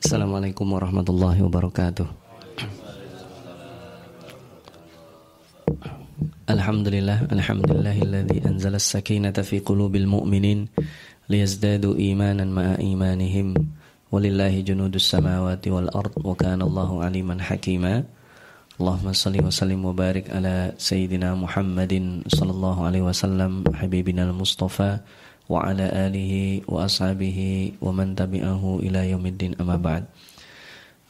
Assalamualaikum warahmatullahi wabarakatuh. Alhamdulillah, alhamdulillahilladzi anzala as-sakinata fi qulubil mu'minin liyazdadu imanan ma'a imanihim. Walillahi junudus samawati wal ard wa kana Allahu aliman hakima. Allahumma salli wa sallim wa barik ala sayyidina Muhammadin sallallahu alaihi wasallam habibina al-mustafa yaumiddin. Amma ba'd.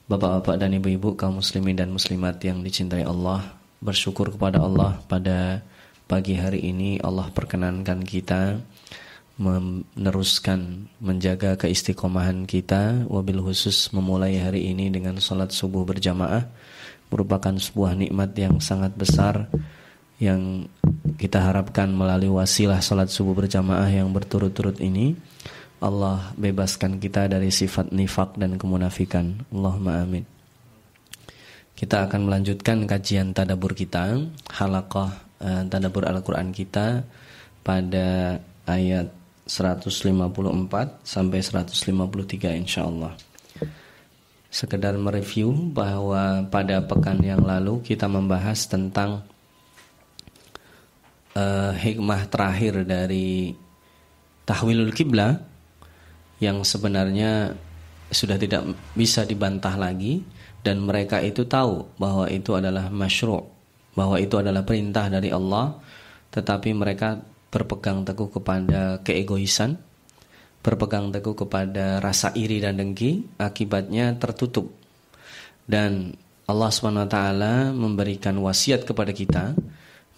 Bapak-bapak dan ibu-ibu kaum muslimin dan muslimat yang dicintai Allah, bersyukur kepada Allah pada pagi hari ini Allah perkenankan kita meneruskan menjaga keistiqomahan kita. Wabil khusus memulai hari ini dengan salat subuh berjamaah merupakan sebuah nikmat yang sangat besar yang kita harapkan melalui wasilah salat subuh berjamaah yang berturut-turut ini Allah bebaskan kita dari sifat nifak dan kemunafikan. Allahumma amin. Kita akan melanjutkan kajian tadabur kita, halaqah uh, tadabur Al-Qur'an kita pada ayat 154 sampai 153 insyaallah. Sekedar mereview bahwa pada pekan yang lalu kita membahas tentang uh, hikmah terakhir dari tahwilul kiblah yang sebenarnya sudah tidak bisa dibantah lagi dan mereka itu tahu bahwa itu adalah masyru' bahwa itu adalah perintah dari Allah tetapi mereka berpegang teguh kepada keegoisan berpegang teguh kepada rasa iri dan dengki akibatnya tertutup. Dan Allah SWT memberikan wasiat kepada kita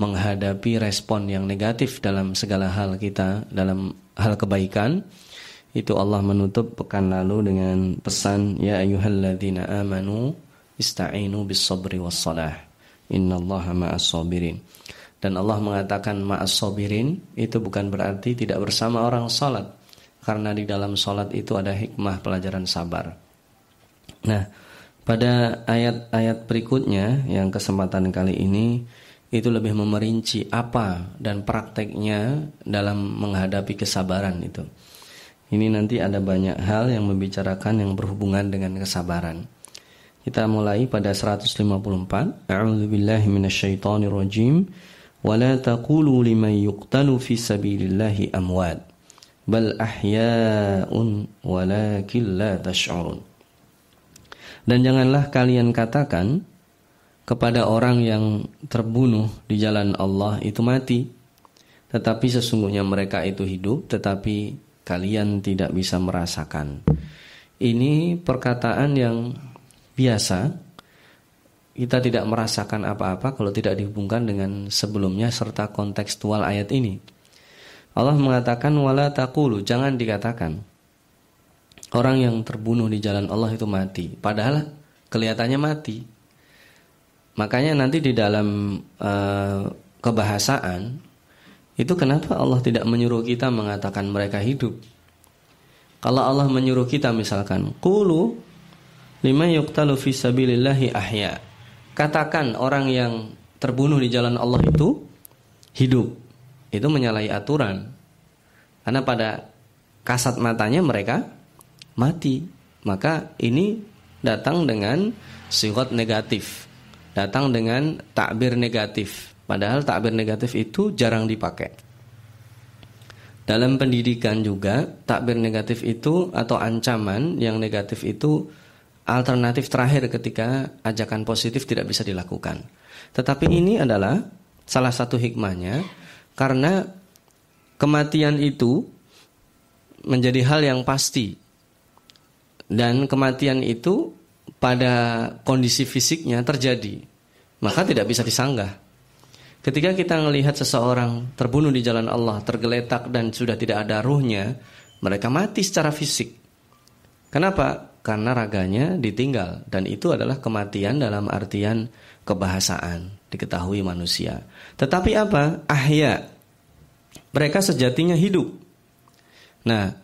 menghadapi respon yang negatif dalam segala hal kita dalam hal kebaikan. Itu Allah menutup pekan lalu dengan pesan ya ayyuhalladzina amanu ista'inu bis sabri was salah innallaha ma'as sabirin dan Allah mengatakan ma'as sabirin itu bukan berarti tidak bersama orang salat. Karena di dalam salat itu ada hikmah pelajaran sabar. Nah pada ayat-ayat berikutnya yang kesempatan kali ini itu lebih memerinci apa dan prakteknya dalam menghadapi kesabaran itu. Ini nanti ada banyak hal yang membicarakan yang berhubungan dengan kesabaran. Kita mulai pada 154. A'udzu billahi minasyaitonir rajim. Wa la taqulu liman yuqtalu fi sabilillahi amwat bal ahya'un walakin la tash'urun. Dan janganlah kalian katakan kepada orang yang terbunuh di jalan Allah itu mati. Tetapi sesungguhnya mereka itu hidup, tetapi kalian tidak bisa merasakan. Ini perkataan yang biasa. Kita tidak merasakan apa-apa kalau tidak dihubungkan dengan sebelumnya serta kontekstual ayat ini. Allah mengatakan wala taqulu, jangan dikatakan. Orang yang terbunuh di jalan Allah itu mati, padahal kelihatannya mati. Makanya nanti di dalam uh, kebahasaan itu kenapa Allah tidak menyuruh kita mengatakan mereka hidup? Kalau Allah menyuruh kita misalkan qulu lima yuqtalu fi sabilillahi ahya. Katakan orang yang terbunuh di jalan Allah itu hidup. Itu menyalahi aturan. Karena pada kasat matanya mereka mati. Maka ini datang dengan sigot negatif datang dengan takbir negatif. Padahal takbir negatif itu jarang dipakai. Dalam pendidikan juga takbir negatif itu atau ancaman yang negatif itu alternatif terakhir ketika ajakan positif tidak bisa dilakukan. Tetapi ini adalah salah satu hikmahnya karena kematian itu menjadi hal yang pasti. Dan kematian itu pada kondisi fisiknya terjadi, maka tidak bisa disanggah. Ketika kita melihat seseorang terbunuh di jalan Allah, tergeletak dan sudah tidak ada ruhnya, mereka mati secara fisik. Kenapa? Karena raganya ditinggal dan itu adalah kematian dalam artian kebahasaan, diketahui manusia. Tetapi apa? Ahya. Mereka sejatinya hidup. Nah,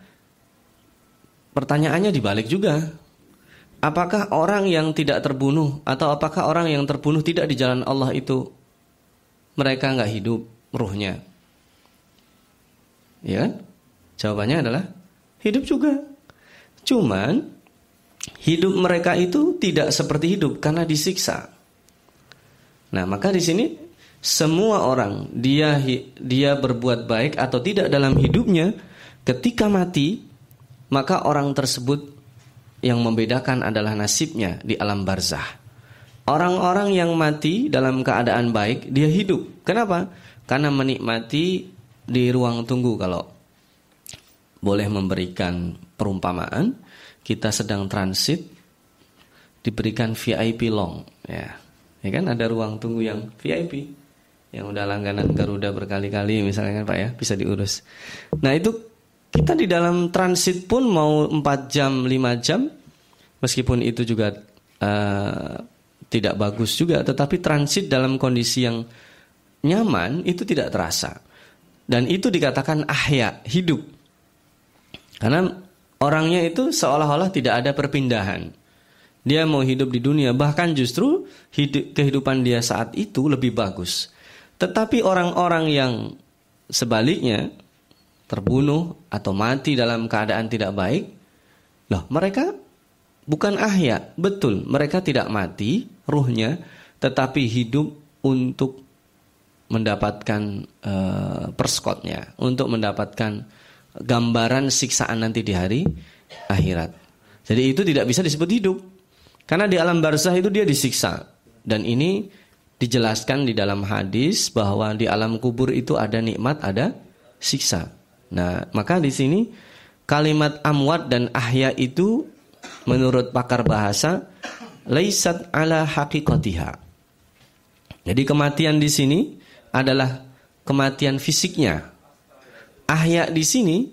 pertanyaannya dibalik juga apakah orang yang tidak terbunuh atau apakah orang yang terbunuh tidak di jalan Allah itu mereka nggak hidup ruhnya? Ya, jawabannya adalah hidup juga. Cuman hidup mereka itu tidak seperti hidup karena disiksa. Nah, maka di sini semua orang dia dia berbuat baik atau tidak dalam hidupnya ketika mati maka orang tersebut yang membedakan adalah nasibnya di alam barzah. Orang-orang yang mati dalam keadaan baik dia hidup. Kenapa? Karena menikmati di ruang tunggu kalau boleh memberikan perumpamaan kita sedang transit diberikan VIP long ya. Ya kan ada ruang tunggu yang VIP yang udah langganan Garuda berkali-kali misalnya kan Pak ya bisa diurus. Nah itu kita di dalam transit pun mau 4 jam 5 jam meskipun itu juga uh, tidak bagus juga tetapi transit dalam kondisi yang nyaman itu tidak terasa. Dan itu dikatakan ahya hidup. Karena orangnya itu seolah-olah tidak ada perpindahan. Dia mau hidup di dunia bahkan justru hidup, kehidupan dia saat itu lebih bagus. Tetapi orang-orang yang sebaliknya terbunuh atau mati dalam keadaan tidak baik, loh mereka bukan ahya, betul mereka tidak mati ruhnya, tetapi hidup untuk mendapatkan uh, perskotnya, untuk mendapatkan gambaran siksaan nanti di hari akhirat. Jadi itu tidak bisa disebut hidup. Karena di alam barzah itu dia disiksa. Dan ini dijelaskan di dalam hadis bahwa di alam kubur itu ada nikmat, ada siksa. Nah, maka di sini kalimat amwat dan ahya itu menurut pakar bahasa laisat ala haqiqatiha. Jadi kematian di sini adalah kematian fisiknya. Ahya di sini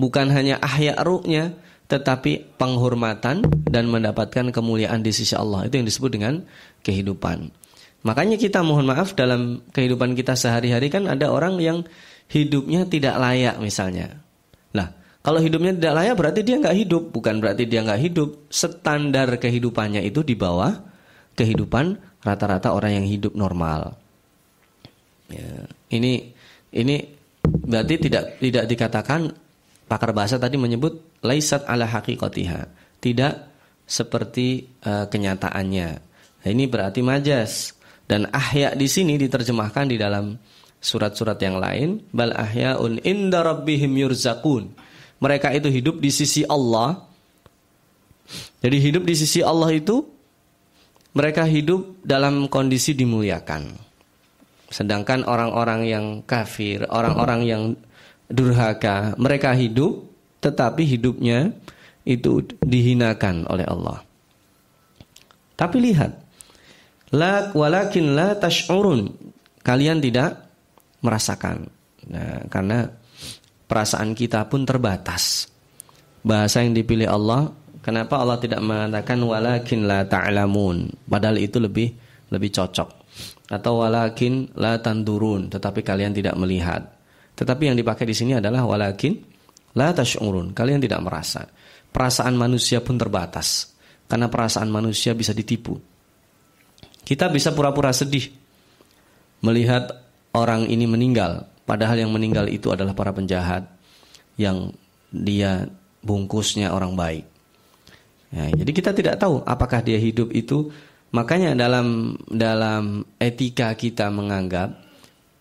bukan hanya ahya ruhnya, tetapi penghormatan dan mendapatkan kemuliaan di sisi Allah. Itu yang disebut dengan kehidupan. Makanya kita mohon maaf dalam kehidupan kita sehari-hari kan ada orang yang hidupnya tidak layak misalnya. Nah, kalau hidupnya tidak layak berarti dia nggak hidup, bukan berarti dia nggak hidup. Standar kehidupannya itu di bawah kehidupan rata-rata orang yang hidup normal. Ya, ini ini berarti tidak tidak dikatakan pakar bahasa tadi menyebut laisat ala haqiqatiha. Tidak seperti uh, kenyataannya. Nah, ini berarti majas. Dan ahya di sini diterjemahkan di dalam surat-surat yang lain, bal ahyaun inda rabbihim yurzakun. Mereka itu hidup di sisi Allah. Jadi hidup di sisi Allah itu mereka hidup dalam kondisi dimuliakan. Sedangkan orang-orang yang kafir, orang-orang yang durhaka, mereka hidup tetapi hidupnya itu dihinakan oleh Allah. Tapi lihat, La walakin la tash'urun. Kalian tidak merasakan. Nah, karena perasaan kita pun terbatas. Bahasa yang dipilih Allah, kenapa Allah tidak mengatakan walakin la ta'lamun? Padahal itu lebih lebih cocok. Atau walakin la tandurun, tetapi kalian tidak melihat. Tetapi yang dipakai di sini adalah walakin la tash'urun. Kalian tidak merasa. Perasaan manusia pun terbatas. Karena perasaan manusia bisa ditipu. Kita bisa pura-pura sedih melihat orang ini meninggal, padahal yang meninggal itu adalah para penjahat yang dia bungkusnya orang baik. Ya, jadi kita tidak tahu apakah dia hidup itu. Makanya dalam dalam etika kita menganggap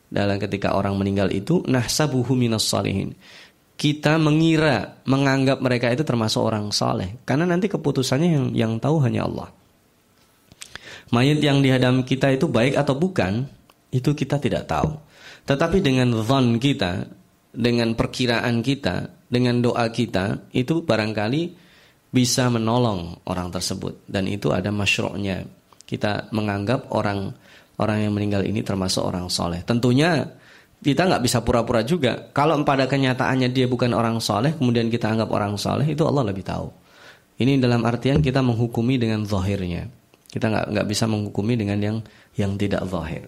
dalam ketika orang meninggal itu nahsabuhu minas salihin. Kita mengira, menganggap mereka itu termasuk orang saleh karena nanti keputusannya yang yang tahu hanya Allah. Mayat yang dihadam kita itu baik atau bukan, itu kita tidak tahu. Tetapi dengan zon kita, dengan perkiraan kita, dengan doa kita, itu barangkali bisa menolong orang tersebut. Dan itu ada masyru'nya. Kita menganggap orang orang yang meninggal ini termasuk orang soleh. Tentunya kita nggak bisa pura-pura juga. Kalau pada kenyataannya dia bukan orang soleh, kemudian kita anggap orang soleh, itu Allah lebih tahu. Ini dalam artian kita menghukumi dengan zahirnya. Kita nggak nggak bisa menghukumi dengan yang yang tidak zahir.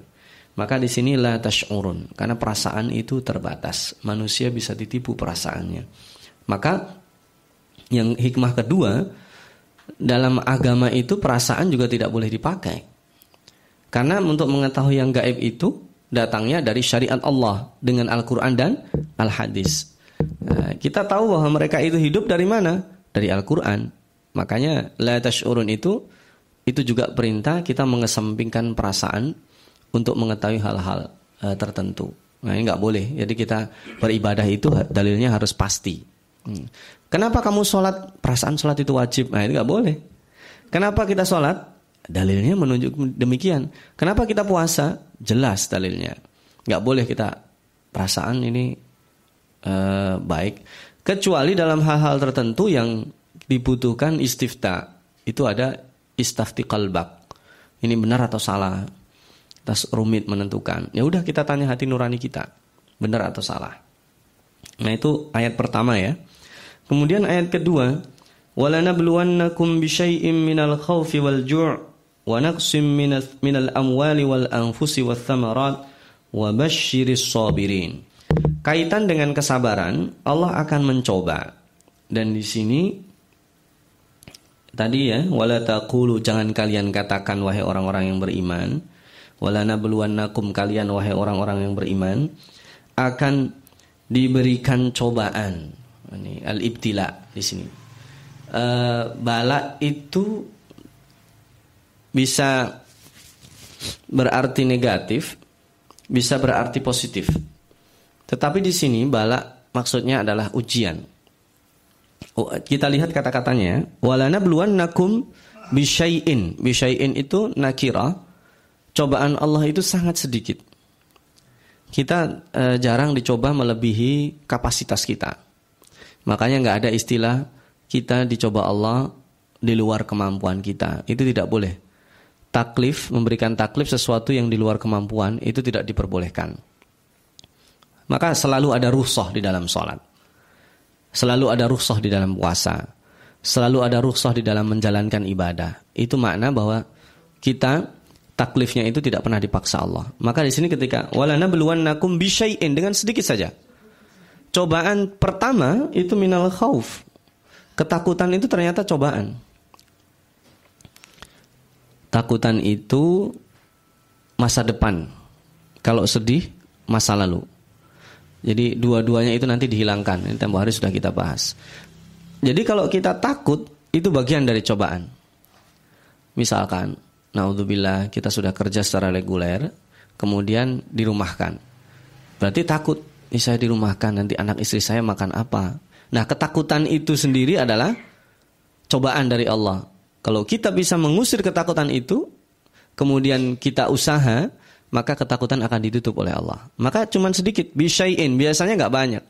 Maka di sini la tash'urun karena perasaan itu terbatas. Manusia bisa ditipu perasaannya. Maka yang hikmah kedua dalam agama itu perasaan juga tidak boleh dipakai. Karena untuk mengetahui yang gaib itu datangnya dari syariat Allah dengan Al-Qur'an dan Al-Hadis. Nah, kita tahu bahwa mereka itu hidup dari mana? Dari Al-Qur'an. Makanya la tash'urun itu itu juga perintah kita mengesampingkan perasaan untuk mengetahui hal-hal uh, tertentu. Nah ini nggak boleh. Jadi kita beribadah itu dalilnya harus pasti. Hmm. Kenapa kamu sholat? Perasaan sholat itu wajib. Nah ini nggak boleh. Kenapa kita sholat? Dalilnya menunjuk demikian. Kenapa kita puasa? Jelas dalilnya. Nggak boleh kita perasaan ini uh, baik. Kecuali dalam hal-hal tertentu yang dibutuhkan istifta. Itu ada istafti kalbak. Ini benar atau salah? Kita rumit menentukan. Ya udah kita tanya hati nurani kita. Benar atau salah? Nah itu ayat pertama ya. Kemudian ayat kedua, "Walanabluwannakum bisyai'im minal khawfi wal ju' wa naqsim minal amwali wal anfusi wath thamarat wa basyiris sabirin." Kaitan dengan kesabaran, Allah akan mencoba. Dan di sini tadi ya, wala taqulu jangan kalian katakan wahai orang-orang yang beriman, wala nabluwannakum kalian wahai orang-orang yang beriman akan diberikan cobaan. Ini al-ibtila di sini. Uh, bala itu bisa berarti negatif, bisa berarti positif. Tetapi di sini bala maksudnya adalah ujian. Oh, kita lihat kata-katanya, walana beluan nakum bisyai'in. Bisyai'in itu nakira. Cobaan Allah itu sangat sedikit. Kita e, jarang dicoba melebihi kapasitas kita. Makanya nggak ada istilah kita dicoba Allah di luar kemampuan kita. Itu tidak boleh. Taklif, memberikan taklif sesuatu yang di luar kemampuan itu tidak diperbolehkan. Maka selalu ada rukhsah di dalam sholat. Selalu ada rukhsah di dalam puasa. Selalu ada rukhsah di dalam menjalankan ibadah. Itu makna bahwa kita taklifnya itu tidak pernah dipaksa Allah. Maka di sini ketika walana nakum bisyai'in dengan sedikit saja. Cobaan pertama itu minal khauf. Ketakutan itu ternyata cobaan. Takutan itu masa depan. Kalau sedih, masa lalu. Jadi dua-duanya itu nanti dihilangkan. Ini tempo hari sudah kita bahas. Jadi kalau kita takut itu bagian dari cobaan. Misalkan, naudzubillah kita sudah kerja secara reguler, kemudian dirumahkan. Berarti takut, ini saya dirumahkan nanti anak istri saya makan apa? Nah, ketakutan itu sendiri adalah cobaan dari Allah. Kalau kita bisa mengusir ketakutan itu, kemudian kita usaha, maka ketakutan akan ditutup oleh Allah. Maka cuma sedikit, bisyai'in, biasanya nggak banyak.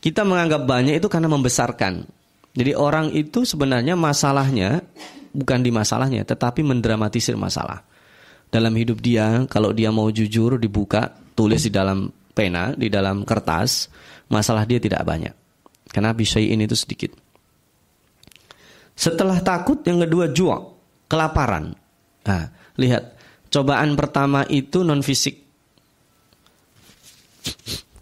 Kita menganggap banyak itu karena membesarkan. Jadi orang itu sebenarnya masalahnya bukan di masalahnya, tetapi mendramatisir masalah. Dalam hidup dia, kalau dia mau jujur, dibuka, tulis di dalam pena, di dalam kertas, masalah dia tidak banyak. Karena bisyai'in itu sedikit. Setelah takut, yang kedua jual, kelaparan. Nah, lihat, Cobaan pertama itu non fisik.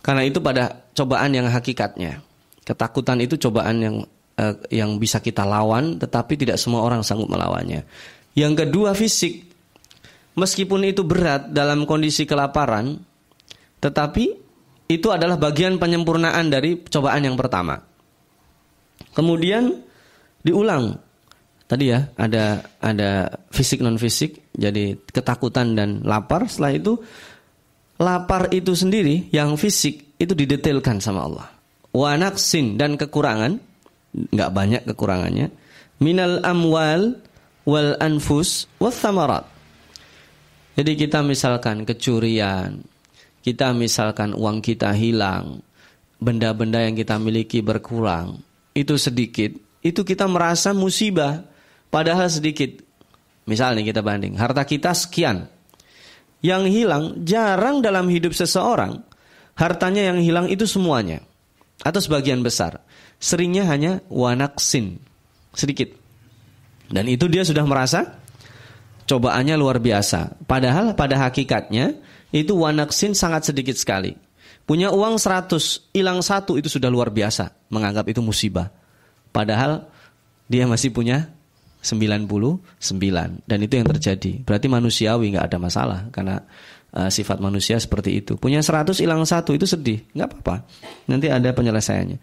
Karena itu pada cobaan yang hakikatnya. Ketakutan itu cobaan yang eh, yang bisa kita lawan, tetapi tidak semua orang sanggup melawannya. Yang kedua fisik, meskipun itu berat dalam kondisi kelaparan, tetapi itu adalah bagian penyempurnaan dari cobaan yang pertama. Kemudian diulang. Tadi ya ada ada fisik non fisik jadi ketakutan dan lapar. Setelah itu lapar itu sendiri yang fisik itu didetailkan sama Allah. Wanaksin dan kekurangan nggak banyak kekurangannya minal amwal wal anfus was thamarat jadi kita misalkan kecurian kita misalkan uang kita hilang benda-benda yang kita miliki berkurang itu sedikit itu kita merasa musibah padahal sedikit. Misalnya kita banding, harta kita sekian. Yang hilang jarang dalam hidup seseorang, hartanya yang hilang itu semuanya. Atau sebagian besar. Seringnya hanya wanaksin, sedikit. Dan itu dia sudah merasa cobaannya luar biasa. Padahal pada hakikatnya itu wanaksin sangat sedikit sekali. Punya uang 100, hilang satu itu sudah luar biasa. Menganggap itu musibah. Padahal dia masih punya 99 dan itu yang terjadi. Berarti manusiawi nggak ada masalah karena uh, sifat manusia seperti itu. Punya 100 hilang satu itu sedih, nggak apa-apa. Nanti ada penyelesaiannya.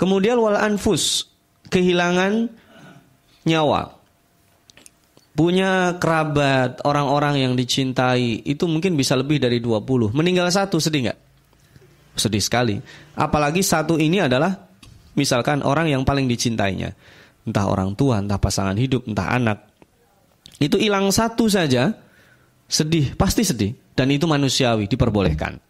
Kemudian wal anfus, kehilangan nyawa. Punya kerabat, orang-orang yang dicintai, itu mungkin bisa lebih dari 20. Meninggal satu, sedih nggak? Sedih sekali. Apalagi satu ini adalah misalkan orang yang paling dicintainya. Entah orang tua, entah pasangan hidup, entah anak. Itu hilang satu saja, sedih, pasti sedih. Dan itu manusiawi, diperbolehkan.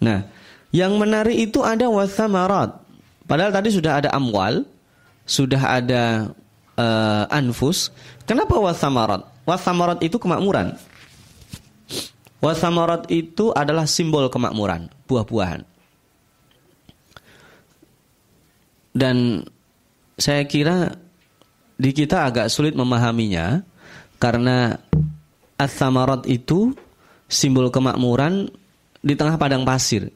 Nah, yang menarik itu ada wasamarat. Padahal tadi sudah ada amwal, sudah ada uh, anfus. Kenapa wasamarat? Wasamarat itu kemakmuran. Wasamarat itu adalah simbol kemakmuran, buah-buahan. Dan saya kira di kita agak sulit memahaminya karena as-samarat itu simbol kemakmuran di tengah padang pasir.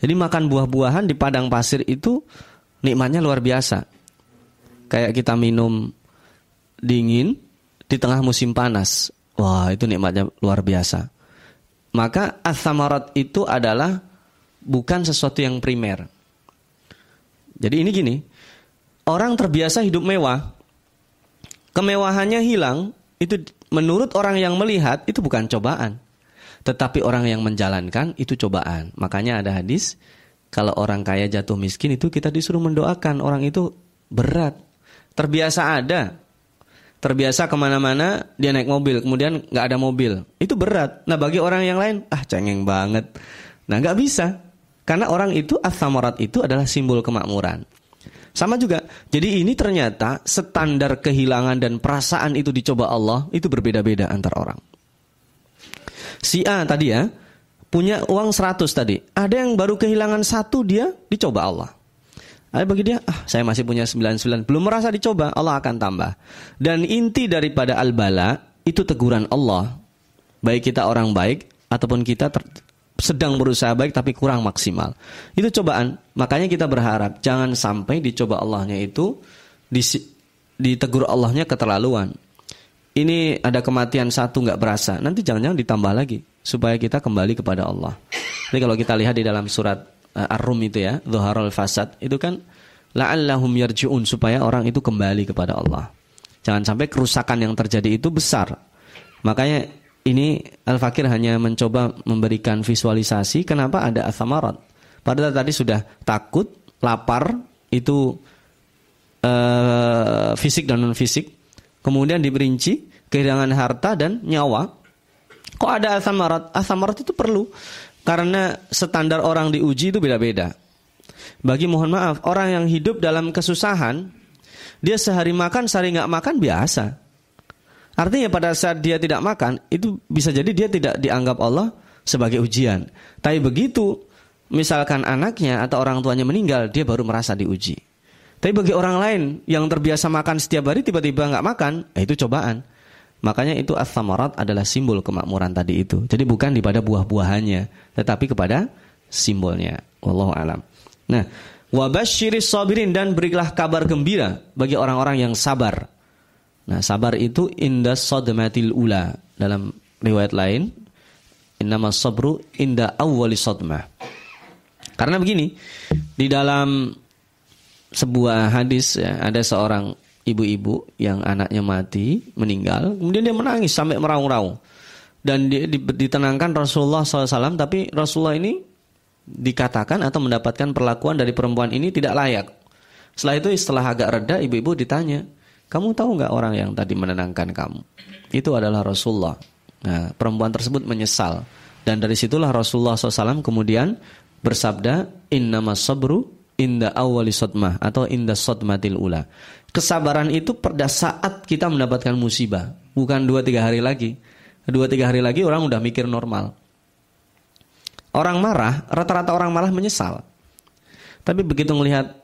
Jadi makan buah-buahan di padang pasir itu nikmatnya luar biasa. Kayak kita minum dingin di tengah musim panas. Wah, itu nikmatnya luar biasa. Maka as-samarat itu adalah bukan sesuatu yang primer. Jadi ini gini, orang terbiasa hidup mewah, kemewahannya hilang, itu menurut orang yang melihat itu bukan cobaan. Tetapi orang yang menjalankan itu cobaan. Makanya ada hadis, kalau orang kaya jatuh miskin itu kita disuruh mendoakan orang itu berat. Terbiasa ada. Terbiasa ke mana-mana dia naik mobil, kemudian nggak ada mobil. Itu berat. Nah bagi orang yang lain, ah cengeng banget. Nah nggak bisa. Karena orang itu asamarat itu adalah simbol kemakmuran. Sama juga. Jadi ini ternyata standar kehilangan dan perasaan itu dicoba Allah itu berbeda-beda antar orang. Si A tadi ya, punya uang 100 tadi. Ada yang baru kehilangan satu dia dicoba Allah. Ada bagi dia, ah saya masih punya 99, belum merasa dicoba, Allah akan tambah. Dan inti daripada al-bala itu teguran Allah. Baik kita orang baik ataupun kita sedang berusaha baik tapi kurang maksimal. Itu cobaan. Makanya kita berharap jangan sampai dicoba Allahnya itu ditegur Allahnya keterlaluan. Ini ada kematian satu nggak berasa, nanti jangan-jangan ditambah lagi supaya kita kembali kepada Allah. Jadi kalau kita lihat di dalam surat uh, Ar-Rum itu ya, Zuharul Fasad, itu kan la'allahum yarji'un supaya orang itu kembali kepada Allah. Jangan sampai kerusakan yang terjadi itu besar. Makanya ini Al-Fakir hanya mencoba memberikan visualisasi kenapa ada asamarat. Padahal tadi sudah takut, lapar, itu uh, fisik dan non fisik. Kemudian diperinci kehilangan harta dan nyawa. Kok ada asamarat? Asamarat itu perlu karena standar orang diuji itu beda-beda. Bagi mohon maaf, orang yang hidup dalam kesusahan, dia sehari makan, sehari nggak makan biasa. Artinya pada saat dia tidak makan, itu bisa jadi dia tidak dianggap Allah sebagai ujian. Tapi begitu misalkan anaknya atau orang tuanya meninggal, dia baru merasa diuji. Tapi bagi orang lain yang terbiasa makan setiap hari tiba-tiba nggak makan, eh, itu cobaan. Makanya itu as adalah simbol kemakmuran tadi itu. Jadi bukan daripada buah-buahannya, tetapi kepada simbolnya. Wallahu alam. Nah, wabasyiris sabirin dan berilah kabar gembira bagi orang-orang yang sabar. Nah, sabar itu inda sadmatil ula. Dalam riwayat lain, innama sabru inda awwali sadmah. Karena begini, di dalam sebuah hadis ya, ada seorang ibu-ibu yang anaknya mati, meninggal, kemudian dia menangis sampai meraung-raung. Dan dia ditenangkan Rasulullah SAW, tapi Rasulullah ini dikatakan atau mendapatkan perlakuan dari perempuan ini tidak layak. Setelah itu setelah agak reda, ibu-ibu ditanya, kamu tahu nggak orang yang tadi menenangkan kamu? Itu adalah Rasulullah. Nah, perempuan tersebut menyesal. Dan dari situlah Rasulullah SAW kemudian bersabda, Innama sabru inda awali sodmah atau inda sodmatil ula. Kesabaran itu pada saat kita mendapatkan musibah, bukan dua tiga hari lagi. Dua tiga hari lagi orang udah mikir normal. Orang marah, rata-rata orang malah menyesal. Tapi begitu melihat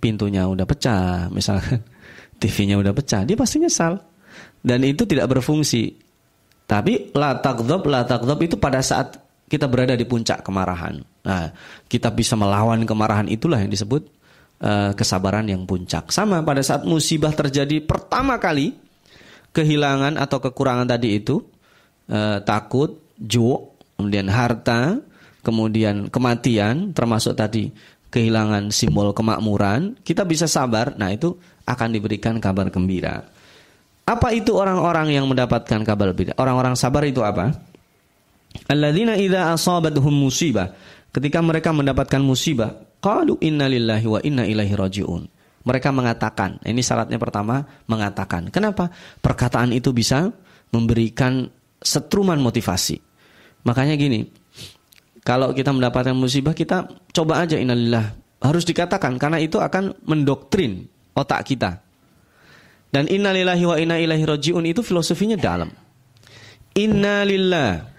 pintunya udah pecah, misalkan TV-nya udah pecah, dia pasti nyesal. Dan itu tidak berfungsi. Tapi la takdob, la takdob itu pada saat kita berada di puncak kemarahan. Nah, kita bisa melawan kemarahan itulah yang disebut uh, kesabaran yang puncak. Sama pada saat musibah terjadi pertama kali, kehilangan atau kekurangan tadi itu, uh, takut, ju, kemudian harta, kemudian kematian, termasuk tadi kehilangan simbol kemakmuran, kita bisa sabar, nah itu akan diberikan kabar gembira. Apa itu orang-orang yang mendapatkan kabar gembira? Orang-orang sabar itu apa? Alladzina idza asabatuhum musibah. Ketika mereka mendapatkan musibah, qalu inna lillahi wa inna ilaihi rajiun. Mereka mengatakan, ini syaratnya pertama, mengatakan. Kenapa? Perkataan itu bisa memberikan setruman motivasi. Makanya gini, kalau kita mendapatkan musibah kita coba aja innalillah. Harus dikatakan karena itu akan mendoktrin otak kita. Dan innalillahi wa inna ilaihi rajiun itu filosofinya dalam. Innalillah.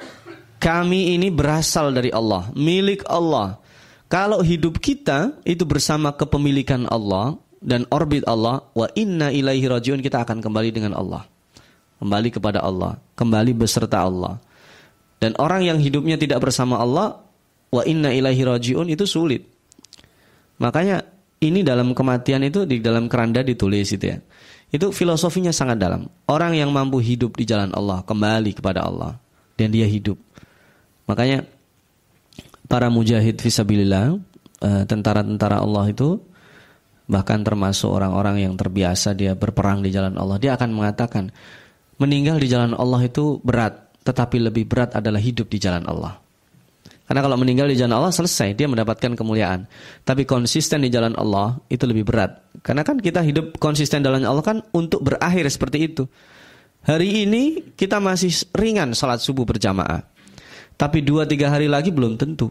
Kami ini berasal dari Allah, milik Allah. Kalau hidup kita itu bersama kepemilikan Allah dan orbit Allah, wa inna ilaihi rajiun kita akan kembali dengan Allah. Kembali kepada Allah, kembali beserta Allah. Dan orang yang hidupnya tidak bersama Allah, wa inna ilaihi rajiun itu sulit. Makanya ini dalam kematian itu di dalam keranda ditulis itu ya. Itu filosofinya sangat dalam. Orang yang mampu hidup di jalan Allah, kembali kepada Allah dan dia hidup. Makanya para mujahid fisabilillah, eh, tentara-tentara Allah itu bahkan termasuk orang-orang yang terbiasa dia berperang di jalan Allah, dia akan mengatakan meninggal di jalan Allah itu berat tetapi lebih berat adalah hidup di jalan Allah. Karena kalau meninggal di jalan Allah selesai, dia mendapatkan kemuliaan. Tapi konsisten di jalan Allah itu lebih berat. Karena kan kita hidup konsisten dalam Allah kan untuk berakhir seperti itu. Hari ini kita masih ringan salat subuh berjamaah. Tapi dua tiga hari lagi belum tentu.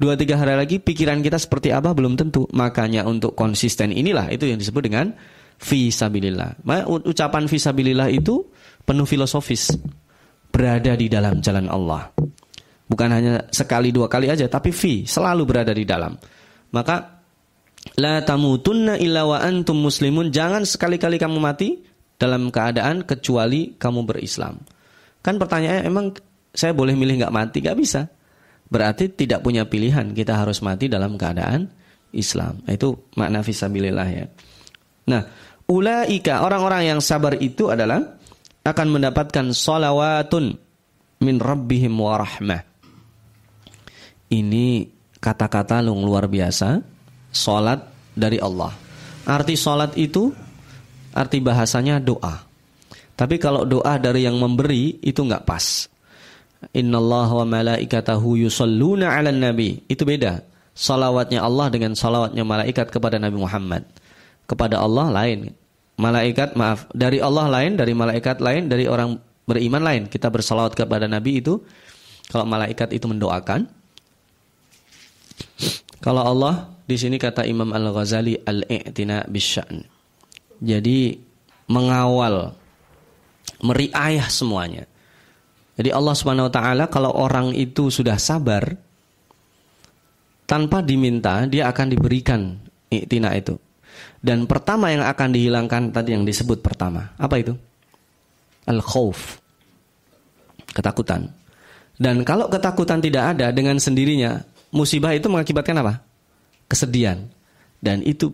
Dua tiga hari lagi pikiran kita seperti apa belum tentu. Makanya untuk konsisten inilah itu yang disebut dengan visabilillah. Ucapan visabilillah itu penuh filosofis berada di dalam jalan Allah. Bukan hanya sekali dua kali aja, tapi fi selalu berada di dalam. Maka la tamutunna illa wa antum muslimun. Jangan sekali-kali kamu mati dalam keadaan kecuali kamu berislam. Kan pertanyaannya emang saya boleh milih nggak mati? Nggak bisa. Berarti tidak punya pilihan. Kita harus mati dalam keadaan Islam. Itu makna fisabilillah ya. Nah, ulaika orang-orang yang sabar itu adalah akan mendapatkan salawatun min rabbihim wa rahmah. Ini kata-kata luar biasa, salat dari Allah. Arti salat itu arti bahasanya doa. Tapi kalau doa dari yang memberi itu nggak pas. Allah wa malaikatahu yusalluna 'alan nabi. Itu beda. Salawatnya Allah dengan salawatnya malaikat kepada Nabi Muhammad. Kepada Allah lain malaikat maaf dari Allah lain, dari malaikat lain, dari orang beriman lain. Kita bersalawat kepada Nabi itu kalau malaikat itu mendoakan. Kalau Allah di sini kata Imam Al-Ghazali al-i'tina bisyan. Jadi mengawal meriayah semuanya. Jadi Allah Subhanahu wa taala kalau orang itu sudah sabar tanpa diminta dia akan diberikan i'tina itu. Dan pertama yang akan dihilangkan tadi yang disebut pertama. Apa itu? Al-khawf. Ketakutan. Dan kalau ketakutan tidak ada dengan sendirinya, musibah itu mengakibatkan apa? Kesedihan. Dan itu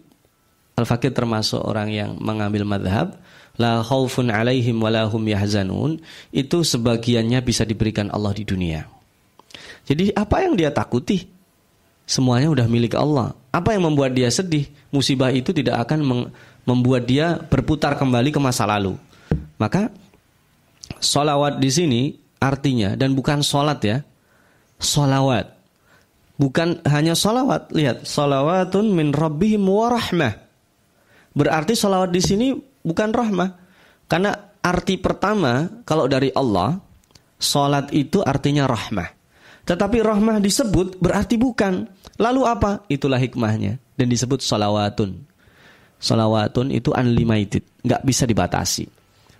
Al-Fakir termasuk orang yang mengambil madhab la khaufun alaihim walahum yahzanun itu sebagiannya bisa diberikan Allah di dunia. Jadi apa yang dia takuti? Semuanya udah milik Allah. Apa yang membuat dia sedih? Musibah itu tidak akan membuat dia berputar kembali ke masa lalu. Maka solawat di sini artinya dan bukan solat ya, solawat. Bukan hanya solawat. Lihat, solawatun min rabbihim warahmah. Berarti solawat di sini bukan rahmah. Karena arti pertama kalau dari Allah, solat itu artinya rahmah. Tetapi rahmah disebut berarti bukan. Lalu apa? Itulah hikmahnya dan disebut salawatun. Salawatun itu unlimited, nggak bisa dibatasi.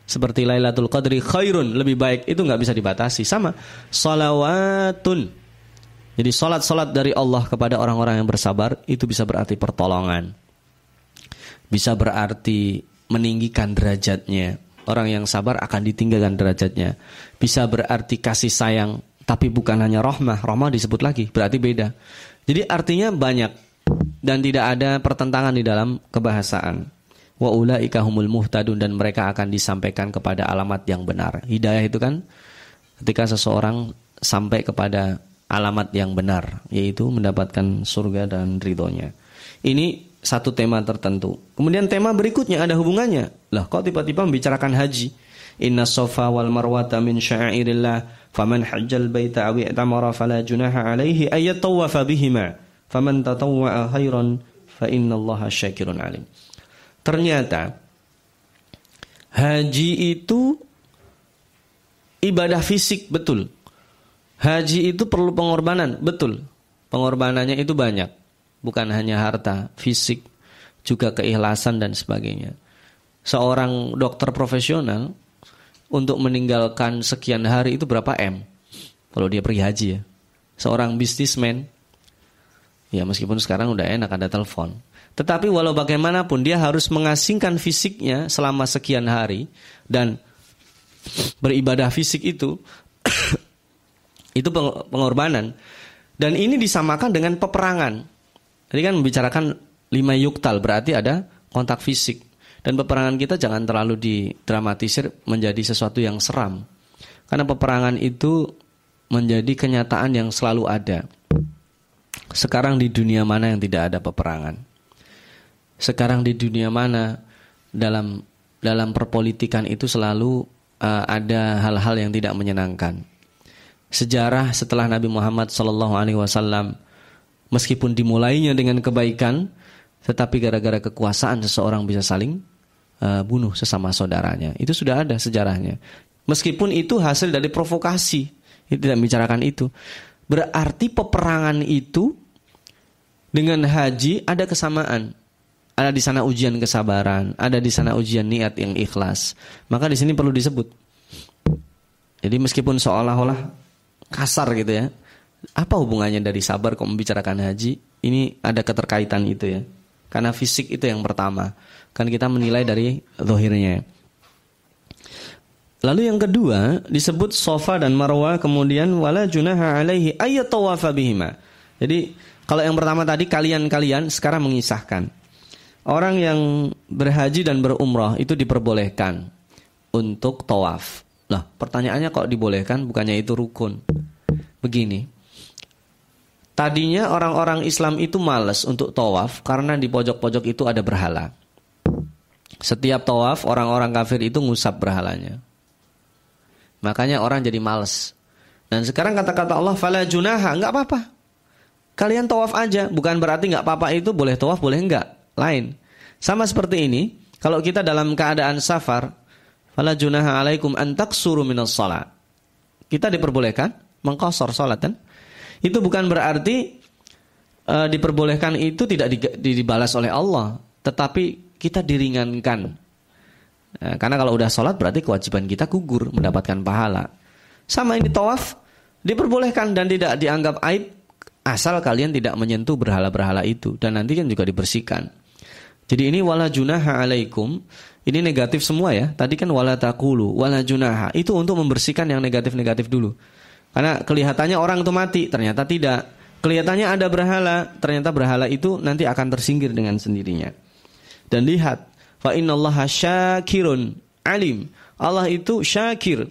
Seperti Lailatul Qadri khairun, lebih baik itu nggak bisa dibatasi. Sama, salawatun. Jadi salat-salat dari Allah kepada orang-orang yang bersabar itu bisa berarti pertolongan. Bisa berarti meninggikan derajatnya. Orang yang sabar akan ditinggalkan derajatnya. Bisa berarti kasih sayang, tapi bukan hanya rahmah. Rahmah disebut lagi, berarti beda. Jadi artinya banyak dan tidak ada pertentangan di dalam kebahasaan. Wa ulaika humul muhtadun dan mereka akan disampaikan kepada alamat yang benar. Hidayah itu kan ketika seseorang sampai kepada alamat yang benar, yaitu mendapatkan surga dan ridhonya. Ini satu tema tertentu. Kemudian tema berikutnya ada hubungannya. Lah kok tiba-tiba membicarakan haji? Inna sofa wal marwata min syairillah faman hajjal baita awi i'tamara fala junaha alaihi ayat tawafa bihima faman tatawwa'a khairan fa innallaha syakirun alim. Ternyata haji itu ibadah fisik betul. Haji itu perlu pengorbanan, betul. Pengorbanannya itu banyak. Bukan hanya harta, fisik, juga keikhlasan dan sebagainya. Seorang dokter profesional untuk meninggalkan sekian hari itu berapa M? Kalau dia pergi haji ya. Seorang bisnismen, ya meskipun sekarang udah enak ada telepon. Tetapi walau bagaimanapun dia harus mengasingkan fisiknya selama sekian hari dan beribadah fisik itu itu pengorbanan. Dan ini disamakan dengan peperangan. Tadi kan membicarakan lima yuktal berarti ada kontak fisik. Dan peperangan kita jangan terlalu didramatisir menjadi sesuatu yang seram. Karena peperangan itu menjadi kenyataan yang selalu ada. Sekarang di dunia mana yang tidak ada peperangan? Sekarang di dunia mana dalam dalam perpolitikan itu selalu uh, ada hal-hal yang tidak menyenangkan sejarah setelah Nabi Muhammad Sallallahu Alaihi Wasallam meskipun dimulainya dengan kebaikan, tetapi gara-gara kekuasaan seseorang bisa saling uh, bunuh sesama saudaranya. Itu sudah ada sejarahnya. Meskipun itu hasil dari provokasi, itu tidak membicarakan itu. Berarti peperangan itu dengan haji ada kesamaan. Ada di sana ujian kesabaran, ada di sana ujian niat yang ikhlas. Maka di sini perlu disebut. Jadi meskipun seolah-olah kasar gitu ya. Apa hubungannya dari sabar kok membicarakan haji? Ini ada keterkaitan itu ya. Karena fisik itu yang pertama. Kan kita menilai dari zohirnya. Lalu yang kedua disebut sofa dan marwah kemudian wala junaha alaihi ayat tawafa bihima. Jadi kalau yang pertama tadi kalian-kalian sekarang mengisahkan. Orang yang berhaji dan berumrah itu diperbolehkan untuk tawaf. Lah, pertanyaannya kok dibolehkan bukannya itu rukun? Begini. Tadinya orang-orang Islam itu males untuk tawaf karena di pojok-pojok itu ada berhala. Setiap tawaf orang-orang kafir itu ngusap berhalanya. Makanya orang jadi males. Dan sekarang kata-kata Allah fala junaha, enggak apa-apa. Kalian tawaf aja, bukan berarti enggak apa-apa itu boleh tawaf boleh enggak. Lain. Sama seperti ini, kalau kita dalam keadaan safar, Fala junaha alaikum an taksuru minas salat. Kita diperbolehkan mengkosor salat kan? Itu bukan berarti uh, diperbolehkan itu tidak dibalas oleh Allah, tetapi kita diringankan. Nah, karena kalau udah sholat berarti kewajiban kita gugur mendapatkan pahala. Sama ini tawaf diperbolehkan dan tidak dianggap aib asal kalian tidak menyentuh berhala-berhala itu dan nanti kan juga dibersihkan. Jadi ini wala junaha alaikum ini negatif semua ya. Tadi kan wala takulu, wala junaha. Itu untuk membersihkan yang negatif-negatif dulu. Karena kelihatannya orang itu mati, ternyata tidak. Kelihatannya ada berhala, ternyata berhala itu nanti akan tersingkir dengan sendirinya. Dan lihat, fa innallaha syakirun alim. Allah itu syakir.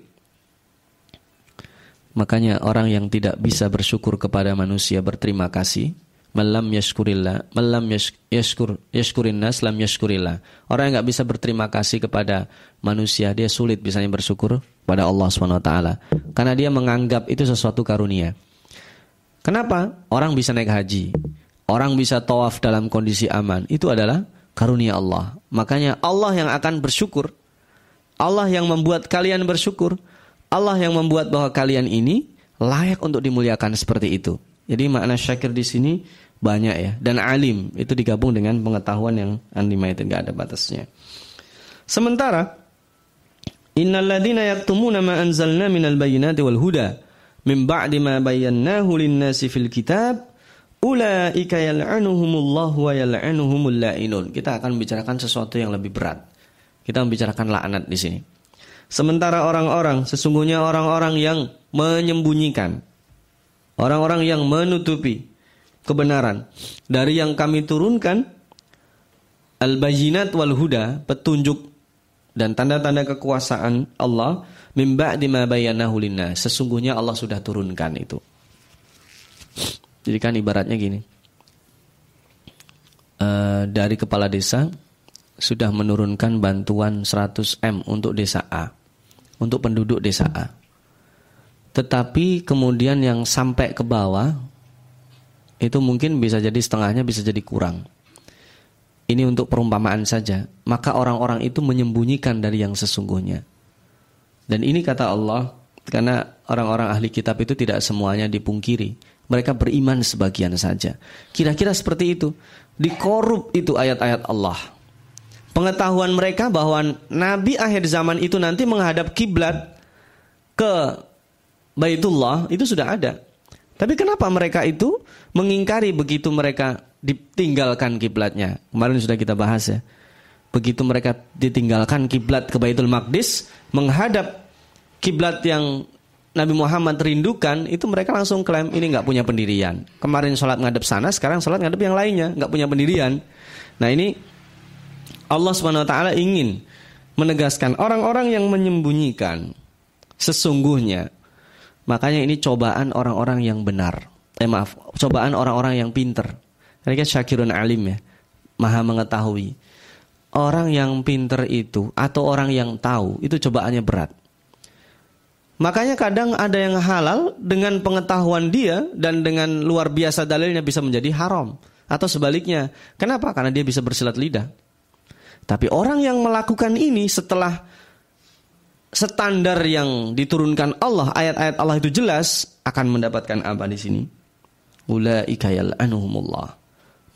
Makanya orang yang tidak bisa bersyukur kepada manusia berterima kasih, malam yashkurillah, malam yashkur yashkurin nas lam yashkurillah. Orang yang nggak bisa berterima kasih kepada manusia, dia sulit bisanya bersyukur pada Allah swt. Karena dia menganggap itu sesuatu karunia. Kenapa? Orang bisa naik haji, orang bisa tawaf dalam kondisi aman. Itu adalah karunia Allah. Makanya Allah yang akan bersyukur. Allah yang membuat kalian bersyukur. Allah yang membuat bahwa kalian ini layak untuk dimuliakan seperti itu. Jadi makna syakir di sini banyak ya dan alim itu digabung dengan pengetahuan yang unlimited nggak ada batasnya. Sementara innalladzina yaktumuna ma anzalna minal bayyinati wal huda min ba'di ma bayyanahu lin-nasi fil kitab ulaika yal'anuhumullahu wa yal'anuhumul la'inun. Kita akan membicarakan sesuatu yang lebih berat. Kita membicarakan laknat di sini. Sementara orang-orang sesungguhnya orang-orang yang menyembunyikan orang-orang yang menutupi kebenaran dari yang kami turunkan al-bayyinat wal huda petunjuk dan tanda-tanda kekuasaan Allah mimba di ma bayyanahu sesungguhnya Allah sudah turunkan itu Jadi kan ibaratnya gini. Uh, dari kepala desa sudah menurunkan bantuan 100 M untuk desa A. Untuk penduduk desa A. Tetapi kemudian yang sampai ke bawah itu mungkin bisa jadi setengahnya bisa jadi kurang. Ini untuk perumpamaan saja. Maka orang-orang itu menyembunyikan dari yang sesungguhnya. Dan ini kata Allah, karena orang-orang ahli kitab itu tidak semuanya dipungkiri. Mereka beriman sebagian saja. Kira-kira seperti itu. Dikorup itu ayat-ayat Allah. Pengetahuan mereka bahwa Nabi akhir zaman itu nanti menghadap kiblat ke Baitullah itu sudah ada. Tapi kenapa mereka itu mengingkari begitu mereka ditinggalkan kiblatnya? Kemarin sudah kita bahas ya. Begitu mereka ditinggalkan kiblat ke Baitul Maqdis, menghadap kiblat yang Nabi Muhammad rindukan, itu mereka langsung klaim ini nggak punya pendirian. Kemarin sholat ngadep sana, sekarang sholat ngadep yang lainnya, nggak punya pendirian. Nah ini Allah Subhanahu Wa Taala ingin menegaskan orang-orang yang menyembunyikan sesungguhnya Makanya ini cobaan orang-orang yang benar. Eh maaf, cobaan orang-orang yang pinter. Mereka syakirun alim ya. Maha mengetahui. Orang yang pinter itu atau orang yang tahu itu cobaannya berat. Makanya kadang ada yang halal dengan pengetahuan dia dan dengan luar biasa dalilnya bisa menjadi haram. Atau sebaliknya. Kenapa? Karena dia bisa bersilat lidah. Tapi orang yang melakukan ini setelah standar yang diturunkan Allah, ayat-ayat Allah itu jelas akan mendapatkan apa di sini? Ulaika yal'anuhumullah.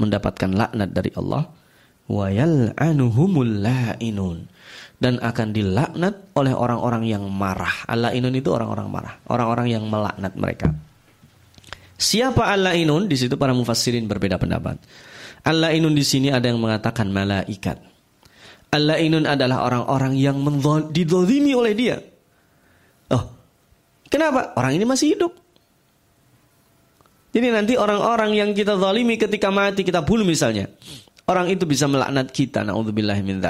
Mendapatkan laknat dari Allah. Wa yal'anuhumul la'inun. Dan akan dilaknat oleh orang-orang yang marah. Al-la'inun itu orang-orang marah. Orang-orang yang melaknat mereka. Siapa al-la'inun? Di situ para mufassirin berbeda pendapat. Al-la'inun di sini ada yang mengatakan malaikat. Al-la'inun adalah orang-orang yang didolimi oleh dia. Oh, kenapa? Orang ini masih hidup. Jadi nanti orang-orang yang kita zalimi ketika mati kita bunuh misalnya. Orang itu bisa melaknat kita. Na'udzubillah min.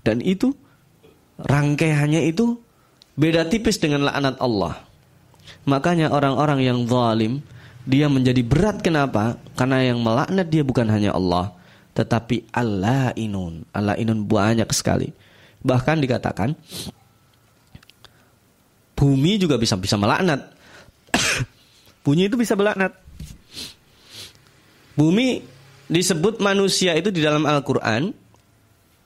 Dan itu rangkaiannya itu beda tipis dengan laknat Allah. Makanya orang-orang yang zalim dia menjadi berat kenapa? Karena yang melaknat dia bukan hanya Allah, tetapi Allah inun. Allah inun banyak sekali. Bahkan dikatakan bumi juga bisa bisa melaknat. Bunyi itu bisa melaknat. Bumi disebut manusia itu di dalam Al-Qur'an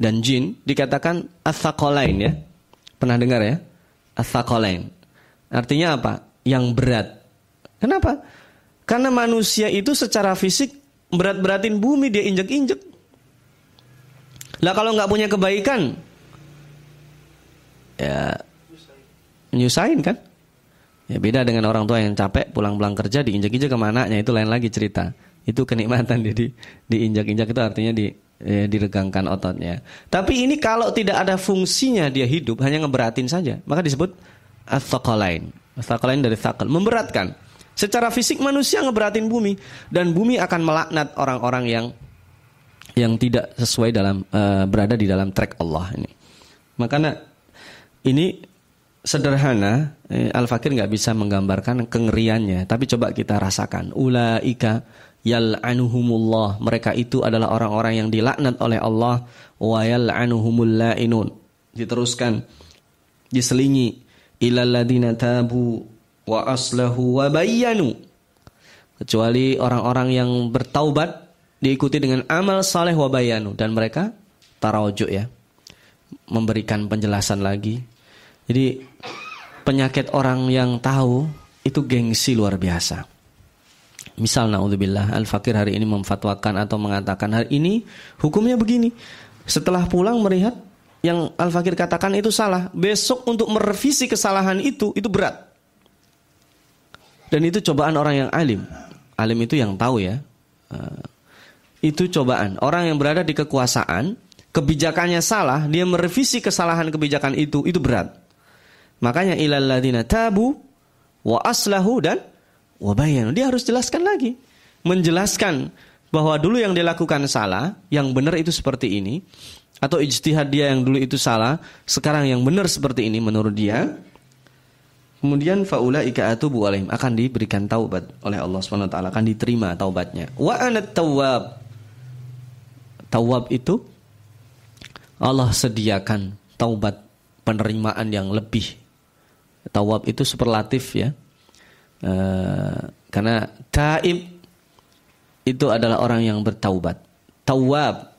dan jin dikatakan asakolain ya. Pernah dengar ya? Asakolain. Artinya apa? Yang berat. Kenapa? Karena manusia itu secara fisik berat-beratin bumi dia injek-injek. Lah kalau nggak punya kebaikan, ya nyusahin kan? Ya beda dengan orang tua yang capek pulang-pulang kerja diinjak-injak ke anaknya itu lain lagi cerita. Itu kenikmatan jadi diinjak-injak itu artinya di ya, diregangkan ototnya. Tapi ini kalau tidak ada fungsinya dia hidup hanya ngeberatin saja, maka disebut athqalain. Athqalain dari thaqal, memberatkan. Secara fisik manusia ngeberatin bumi dan bumi akan melaknat orang-orang yang yang tidak sesuai dalam uh, berada di dalam track Allah ini. Makanya ini sederhana eh, Al Fakir nggak bisa menggambarkan kengeriannya, tapi coba kita rasakan. Ulaika yal'anuhumullah. Mereka itu adalah orang-orang yang dilaknat oleh Allah. Wa yal'anuhumul la'inun. Diteruskan. Diselingi. Ilal ladina tabu wa aslahu wa bayyanu. Kecuali orang-orang yang bertaubat diikuti dengan amal saleh wa bayyanu. Dan mereka tarajuk ya. Memberikan penjelasan lagi. Jadi penyakit orang yang tahu itu gengsi luar biasa misal naudzubillah al-fakir hari ini memfatwakan atau mengatakan hari ini hukumnya begini setelah pulang melihat yang al-fakir katakan itu salah besok untuk merevisi kesalahan itu itu berat dan itu cobaan orang yang alim. Alim itu yang tahu ya. Eh, itu cobaan. Orang yang berada di kekuasaan, kebijakannya salah, dia merevisi kesalahan kebijakan itu, itu berat. Makanya ilal ladina tabu wa aslahu dan wa bayanu. Dia harus jelaskan lagi. Menjelaskan bahwa dulu yang dilakukan salah, yang benar itu seperti ini, atau ijtihad dia yang dulu itu salah, sekarang yang benar seperti ini menurut dia, Kemudian faulaika atubu alaihim akan diberikan taubat oleh Allah taala, akan diterima taubatnya. Wa anat tawwab. Tawab itu Allah sediakan taubat penerimaan yang lebih. Tawab itu superlatif ya. E, karena taib itu adalah orang yang bertaubat. Tawab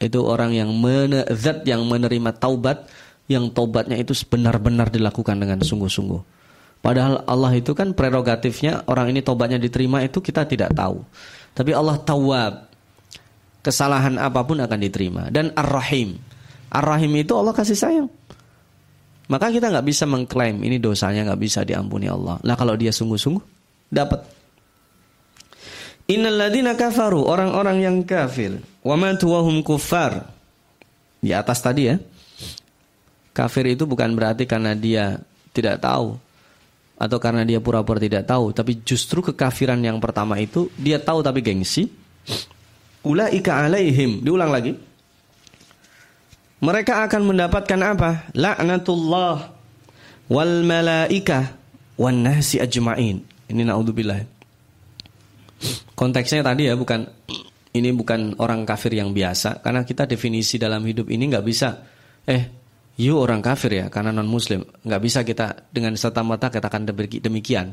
itu orang yang men zat yang menerima taubat yang taubatnya itu benar-benar dilakukan dengan sungguh-sungguh. Padahal Allah itu kan prerogatifnya orang ini tobatnya diterima itu kita tidak tahu. Tapi Allah tawab. Kesalahan apa pun akan diterima. Dan Ar-Rahim. Ar-Rahim itu Allah kasih sayang. Maka kita nggak bisa mengklaim ini dosanya nggak bisa diampuni Allah. Nah kalau dia sungguh-sungguh dapat. Innalladzina kafaru orang-orang yang kafir wa kuffar. Di atas tadi ya. Kafir itu bukan berarti karena dia tidak tahu atau karena dia pura-pura tidak tahu, tapi justru kekafiran yang pertama itu dia tahu tapi gengsi. Ulaika alaihim, diulang lagi. Mereka akan mendapatkan apa? Laknatullah wal malaika wan nasi ajmain. Ini naudzubillah. Konteksnya tadi ya bukan ini bukan orang kafir yang biasa karena kita definisi dalam hidup ini nggak bisa eh you orang kafir ya karena non muslim nggak bisa kita dengan serta mata katakan demikian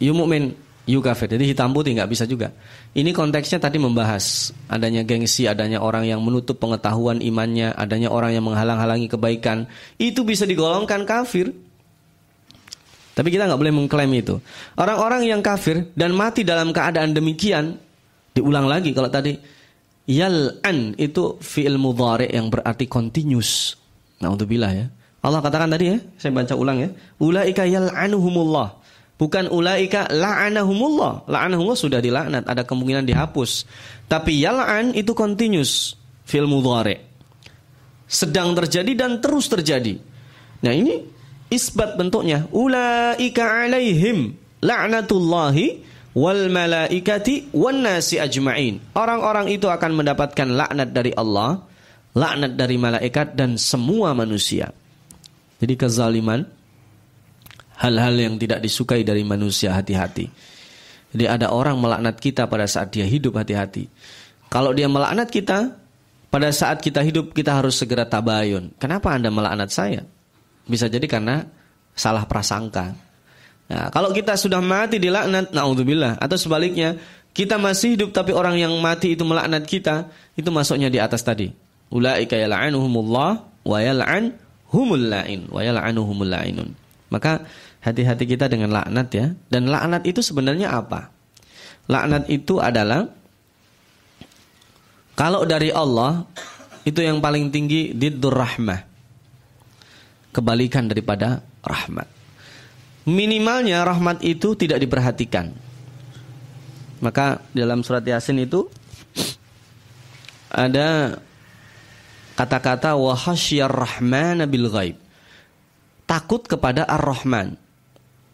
you mukmin you kafir jadi hitam putih nggak bisa juga ini konteksnya tadi membahas adanya gengsi adanya orang yang menutup pengetahuan imannya adanya orang yang menghalang-halangi kebaikan itu bisa digolongkan kafir tapi kita nggak boleh mengklaim itu orang-orang yang kafir dan mati dalam keadaan demikian diulang lagi kalau tadi yal'an itu fi'il mudhari yang berarti continuous Naudzubillah ya. Allah katakan tadi ya, saya baca ulang ya. Ulaika yal'anuhumullah. Bukan ulaika la'anahumullah. La'anahumullah sudah dilaknat, ada kemungkinan dihapus. Tapi yal'an itu continuous fil mudhari. Sedang terjadi dan terus terjadi. Nah, ini isbat bentuknya. Ulaika alaihim la'natullahi wal malaikati wan nasi ajma'in. Orang-orang itu akan mendapatkan laknat dari Allah laknat dari malaikat dan semua manusia. Jadi kezaliman hal-hal yang tidak disukai dari manusia hati-hati. Jadi ada orang melaknat kita pada saat dia hidup hati-hati. Kalau dia melaknat kita pada saat kita hidup kita harus segera tabayun. Kenapa Anda melaknat saya? Bisa jadi karena salah prasangka. Nah, kalau kita sudah mati dilaknat, naudzubillah atau sebaliknya, kita masih hidup tapi orang yang mati itu melaknat kita, itu masuknya di atas tadi. Ulaika yal'anuhumullah wa yal'an humul la'in wa yal'anuhumul la'inun. Maka hati-hati kita dengan laknat ya. Dan laknat itu sebenarnya apa? Laknat itu adalah kalau dari Allah itu yang paling tinggi diddur rahmah. Kebalikan daripada rahmat. Minimalnya rahmat itu tidak diperhatikan. Maka dalam surat Yasin itu ada kata-kata wahasyar rahman bil ghaib. Takut kepada ar-Rahman.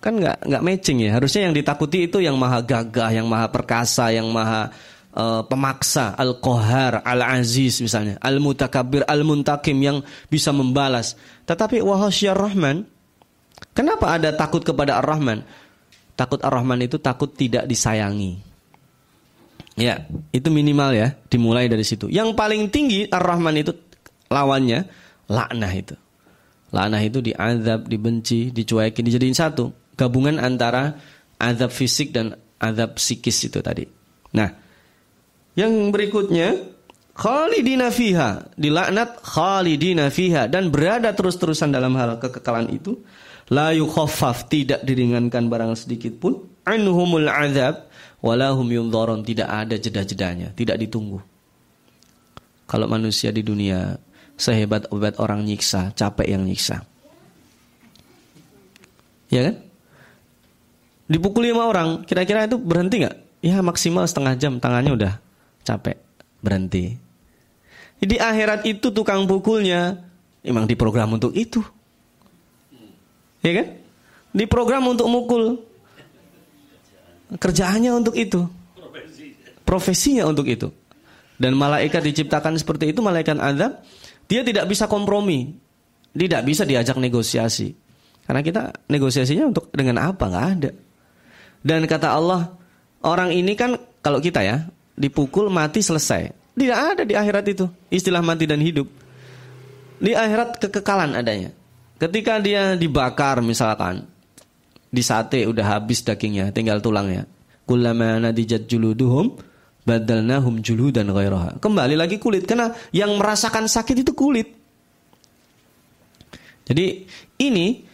Kan nggak nggak matching ya. Harusnya yang ditakuti itu yang maha gagah, yang maha perkasa, yang maha uh, pemaksa, al-qahar, al-aziz misalnya, al-mutakabir, al-muntakim yang bisa membalas. Tetapi wahasyar rahman, kenapa ada takut kepada ar-Rahman? Takut ar-Rahman itu takut tidak disayangi. Ya, itu minimal ya, dimulai dari situ. Yang paling tinggi Ar-Rahman itu lawannya laknah itu. Laknah itu diazab, dibenci, dicuekin, dijadiin satu. Gabungan antara azab fisik dan azab psikis itu tadi. Nah, yang berikutnya khalidina fiha, dilaknat khalidina fiha dan berada terus-terusan dalam hal kekekalan itu. La yukhaffaf, tidak diringankan barang sedikit pun. Anhumul azab walahum yunzaron, tidak ada jeda-jedanya, tidak ditunggu. Kalau manusia di dunia sehebat obat orang nyiksa, capek yang nyiksa. Ya kan? Dipukuli lima orang, kira-kira itu berhenti nggak? Ya maksimal setengah jam, tangannya udah capek, berhenti. Di akhirat itu tukang pukulnya emang diprogram untuk itu. Ya kan? Diprogram untuk mukul. Kerjaannya untuk itu. Profesinya untuk itu. Dan malaikat diciptakan seperti itu, malaikat azab dia tidak bisa kompromi. Tidak bisa diajak negosiasi. Karena kita negosiasinya untuk dengan apa? Nggak ada. Dan kata Allah, orang ini kan kalau kita ya dipukul mati selesai. Tidak ada di akhirat itu istilah mati dan hidup. Di akhirat kekekalan adanya. Ketika dia dibakar misalkan di sate udah habis dagingnya, tinggal tulangnya. Kullama nadijat juluduhum badalnahum juludan ghairaha. Kembali lagi kulit karena yang merasakan sakit itu kulit. Jadi ini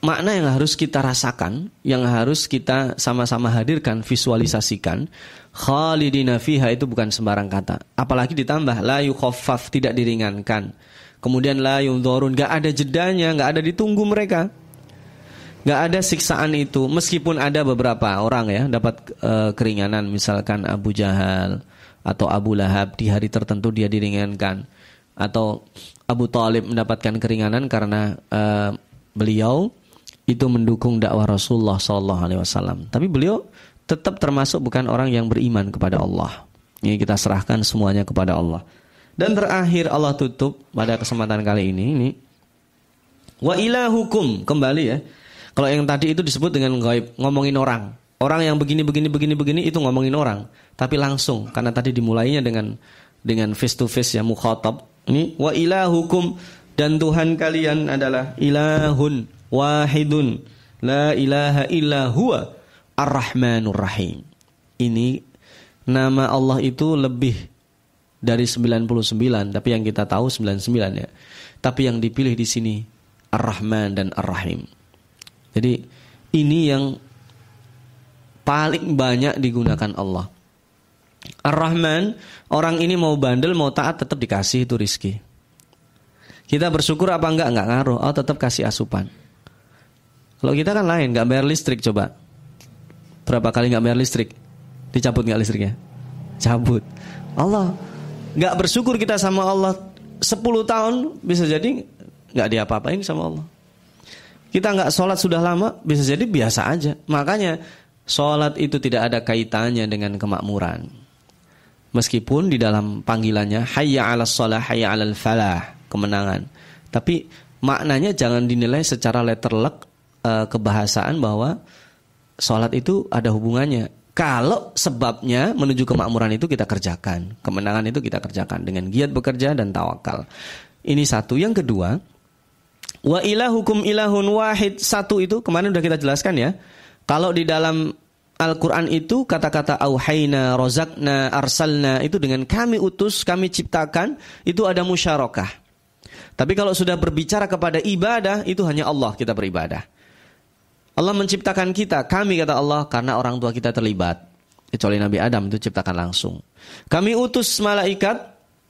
makna yang harus kita rasakan, yang harus kita sama-sama hadirkan, visualisasikan. Khalidina fiha itu bukan sembarang kata. Apalagi ditambah la yukhaffaf tidak diringankan. Kemudian la yunzarun enggak ada jedanya, enggak ada ditunggu mereka. Enggak ada siksaan itu meskipun ada beberapa orang ya dapat uh, keringanan misalkan Abu Jahal atau Abu Lahab di hari tertentu dia diringankan atau Abu Talib mendapatkan keringanan karena uh, beliau itu mendukung dakwah Rasulullah Sallallahu Alaihi Wasallam. Tapi beliau tetap termasuk bukan orang yang beriman kepada Allah. Ini kita serahkan semuanya kepada Allah. Dan terakhir Allah tutup pada kesempatan kali ini ini wa ilahukum kembali ya. Kalau yang tadi itu disebut dengan gaib, ngomongin orang. Orang yang begini begini begini begini itu ngomongin orang, tapi langsung karena tadi dimulainya dengan dengan face to face ya mukhatab. Ini wa ilahukum dan Tuhan kalian adalah ilahun wahidun la ilaha illa huwa ar-rahmanur rahim. Ini nama Allah itu lebih dari 99 tapi yang kita tahu 99 ya. Tapi yang dipilih di sini Ar-Rahman dan Ar-Rahim. Jadi ini yang paling banyak digunakan Allah. Ar-Rahman, orang ini mau bandel, mau taat tetap dikasih itu rizki. Kita bersyukur apa enggak? Enggak ngaruh. Oh tetap kasih asupan. Kalau kita kan lain, nggak bayar listrik coba. Berapa kali nggak bayar listrik? Dicabut nggak listriknya? Cabut. Allah nggak bersyukur kita sama Allah 10 tahun bisa jadi nggak diapa-apain sama Allah. Kita nggak sholat sudah lama bisa jadi biasa aja. Makanya sholat itu tidak ada kaitannya dengan kemakmuran. Meskipun di dalam panggilannya hayya 'alas shalah hayya 'alal falah, kemenangan. Tapi maknanya jangan dinilai secara letterlek uh, kebahasaan bahwa sholat itu ada hubungannya. Kalau sebabnya menuju kemakmuran itu kita kerjakan, kemenangan itu kita kerjakan dengan giat bekerja dan tawakal. Ini satu. Yang kedua, wa ilahukum ilahun wahid. Satu itu kemarin sudah kita jelaskan ya. Kalau di dalam Al-Quran itu kata-kata auhayna, rozakna, arsalna itu dengan kami utus, kami ciptakan itu ada musyarakah. Tapi kalau sudah berbicara kepada ibadah itu hanya Allah kita beribadah. Allah menciptakan kita, kami kata Allah karena orang tua kita terlibat. Kecuali Nabi Adam itu ciptakan langsung. Kami utus malaikat,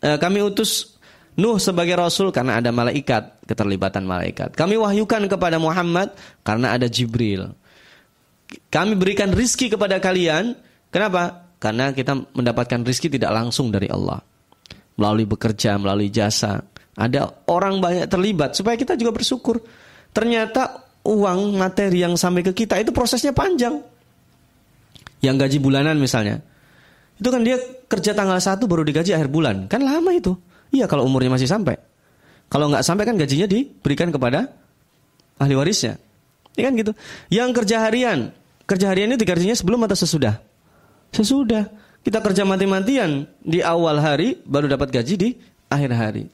eh, kami utus Nuh sebagai rasul karena ada malaikat, keterlibatan malaikat. Kami wahyukan kepada Muhammad karena ada Jibril. Kami berikan rizki kepada kalian. Kenapa? Karena kita mendapatkan rizki tidak langsung dari Allah. Melalui bekerja, melalui jasa. Ada orang banyak terlibat supaya kita juga bersyukur. Ternyata uang materi yang sampai ke kita itu prosesnya panjang. Yang gaji bulanan misalnya. Itu kan dia kerja tanggal 1 baru digaji akhir bulan. Kan lama itu. Iya kalau umurnya masih sampai. Kalau nggak sampai kan gajinya diberikan kepada ahli warisnya. Iya kan gitu. Yang kerja harian. Kerja harian itu digajinya sebelum atau sesudah? Sesudah. Kita kerja mati-matian di awal hari baru dapat gaji di akhir hari.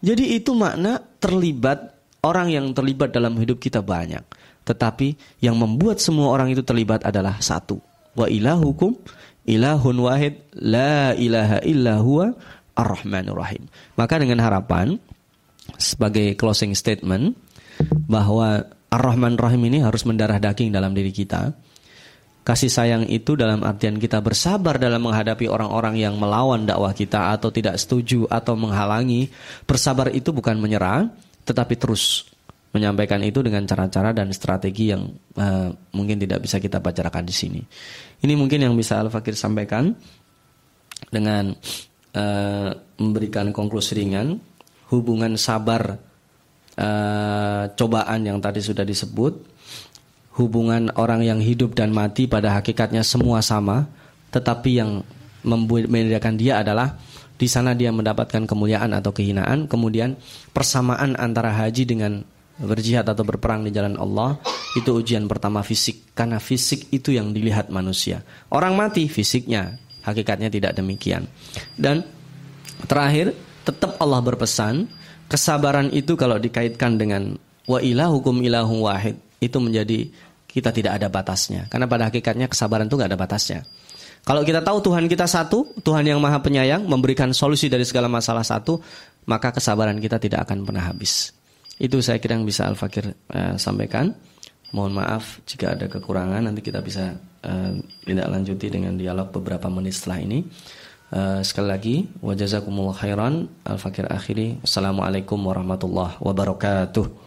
Jadi itu makna terlibat Orang yang terlibat dalam hidup kita banyak. Tetapi yang membuat semua orang itu terlibat adalah satu. Wa ilahukum ilahun wahid la ilaha illa huwa ar-rahmanur rahim. Maka dengan harapan sebagai closing statement bahwa Ar-Rahman Rahim ini harus mendarah daging dalam diri kita. Kasih sayang itu dalam artian kita bersabar dalam menghadapi orang-orang yang melawan dakwah kita atau tidak setuju atau menghalangi. Bersabar itu bukan menyerah, tetapi terus menyampaikan itu dengan cara-cara dan strategi yang uh, mungkin tidak bisa kita bicarakan di sini. Ini mungkin yang bisa Al Fakir sampaikan dengan uh, memberikan konklusi ringan hubungan sabar uh, cobaan yang tadi sudah disebut, hubungan orang yang hidup dan mati pada hakikatnya semua sama, tetapi yang membedakan dia adalah di sana dia mendapatkan kemuliaan atau kehinaan. Kemudian persamaan antara haji dengan berjihad atau berperang di jalan Allah itu ujian pertama fisik karena fisik itu yang dilihat manusia. Orang mati fisiknya, hakikatnya tidak demikian. Dan terakhir tetap Allah berpesan kesabaran itu kalau dikaitkan dengan wa ilahukum ilahum wahid itu menjadi kita tidak ada batasnya. Karena pada hakikatnya kesabaran itu nggak ada batasnya. Kalau kita tahu Tuhan kita satu, Tuhan yang maha penyayang, memberikan solusi dari segala masalah satu, maka kesabaran kita tidak akan pernah habis. Itu saya kira yang bisa Al-Fakir uh, sampaikan. Mohon maaf jika ada kekurangan, nanti kita bisa uh, tidak lanjuti dengan dialog beberapa menit setelah ini. Uh, sekali lagi, wajazakumullah khairan. Al-Fakir akhiri. Assalamualaikum warahmatullahi wabarakatuh.